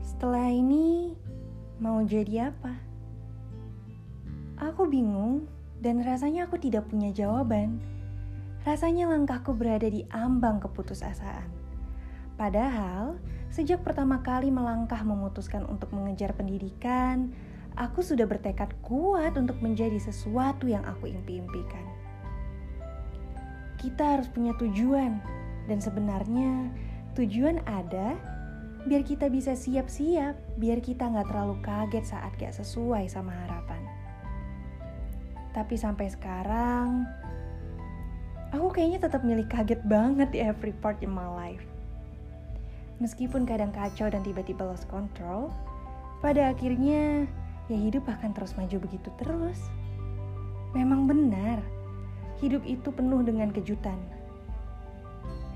Setelah ini, mau jadi apa? Aku bingung dan rasanya aku tidak punya jawaban. Rasanya langkahku berada di ambang keputusasaan. Padahal, sejak pertama kali melangkah memutuskan untuk mengejar pendidikan, aku sudah bertekad kuat untuk menjadi sesuatu yang aku impi-impikan. Kita harus punya tujuan, dan sebenarnya tujuan ada biar kita bisa siap-siap, biar kita nggak terlalu kaget saat gak sesuai sama harapan. Tapi sampai sekarang, aku kayaknya tetap milih kaget banget di every part in my life. Meskipun kadang kacau dan tiba-tiba lost control, pada akhirnya ya hidup akan terus maju begitu terus. Memang benar, hidup itu penuh dengan kejutan.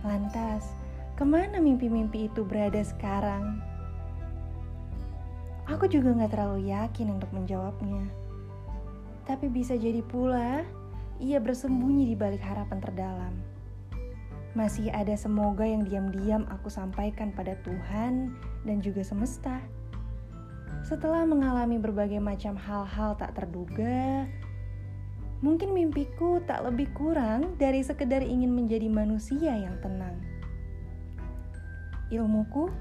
Lantas, Ke mana mimpi-mimpi itu berada sekarang? Aku juga gak terlalu yakin untuk menjawabnya. Tapi bisa jadi pula, ia bersembunyi di balik harapan terdalam. Masih ada semoga yang diam-diam aku sampaikan pada Tuhan dan juga semesta. Setelah mengalami berbagai macam hal-hal tak terduga, mungkin mimpiku tak lebih kurang dari sekedar ingin menjadi manusia yang tenang ilmuku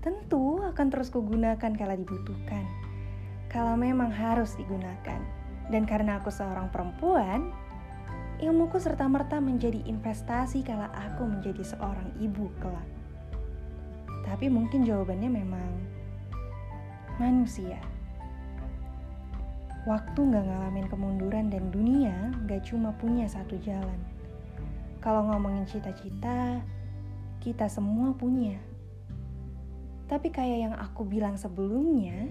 tentu akan terus kugunakan kala dibutuhkan. Kalau memang harus digunakan. Dan karena aku seorang perempuan, ilmuku serta-merta menjadi investasi kala aku menjadi seorang ibu kelak. Tapi mungkin jawabannya memang manusia. Waktu gak ngalamin kemunduran dan dunia gak cuma punya satu jalan. Kalau ngomongin cita-cita, kita semua punya. Tapi kayak yang aku bilang sebelumnya,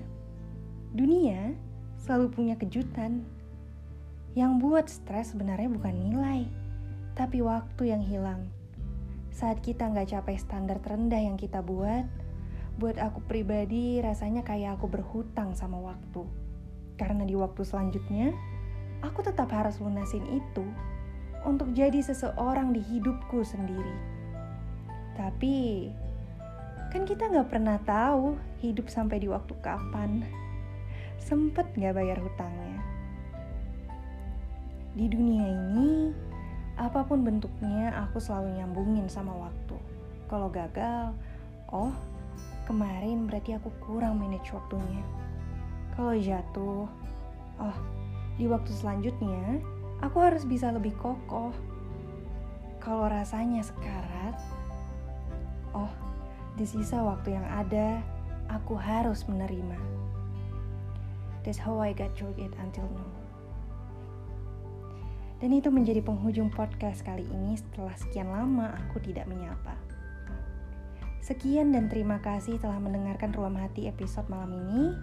dunia selalu punya kejutan. Yang buat stres sebenarnya bukan nilai, tapi waktu yang hilang. Saat kita nggak capai standar terendah yang kita buat, buat aku pribadi rasanya kayak aku berhutang sama waktu. Karena di waktu selanjutnya, aku tetap harus lunasin itu untuk jadi seseorang di hidupku sendiri. Tapi kan kita nggak pernah tahu hidup sampai di waktu kapan. Sempet nggak bayar hutangnya. Di dunia ini, apa pun bentuknya aku selalu nyambungin sama waktu. Kalau gagal, oh kemarin berarti aku kurang manage waktunya. Kalau jatuh, oh di waktu selanjutnya aku harus bisa lebih kokoh. Kalau rasanya sekarat, Oh, di sisa waktu yang ada, aku harus menerima. That's how I got through it until now. Dan itu menjadi penghujung podcast kali ini setelah sekian lama aku tidak menyapa. Sekian dan terima kasih telah mendengarkan Ruam Hati episode malam ini.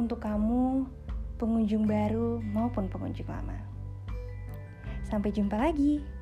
Untuk kamu, pengunjung baru maupun pengunjung lama. Sampai jumpa lagi.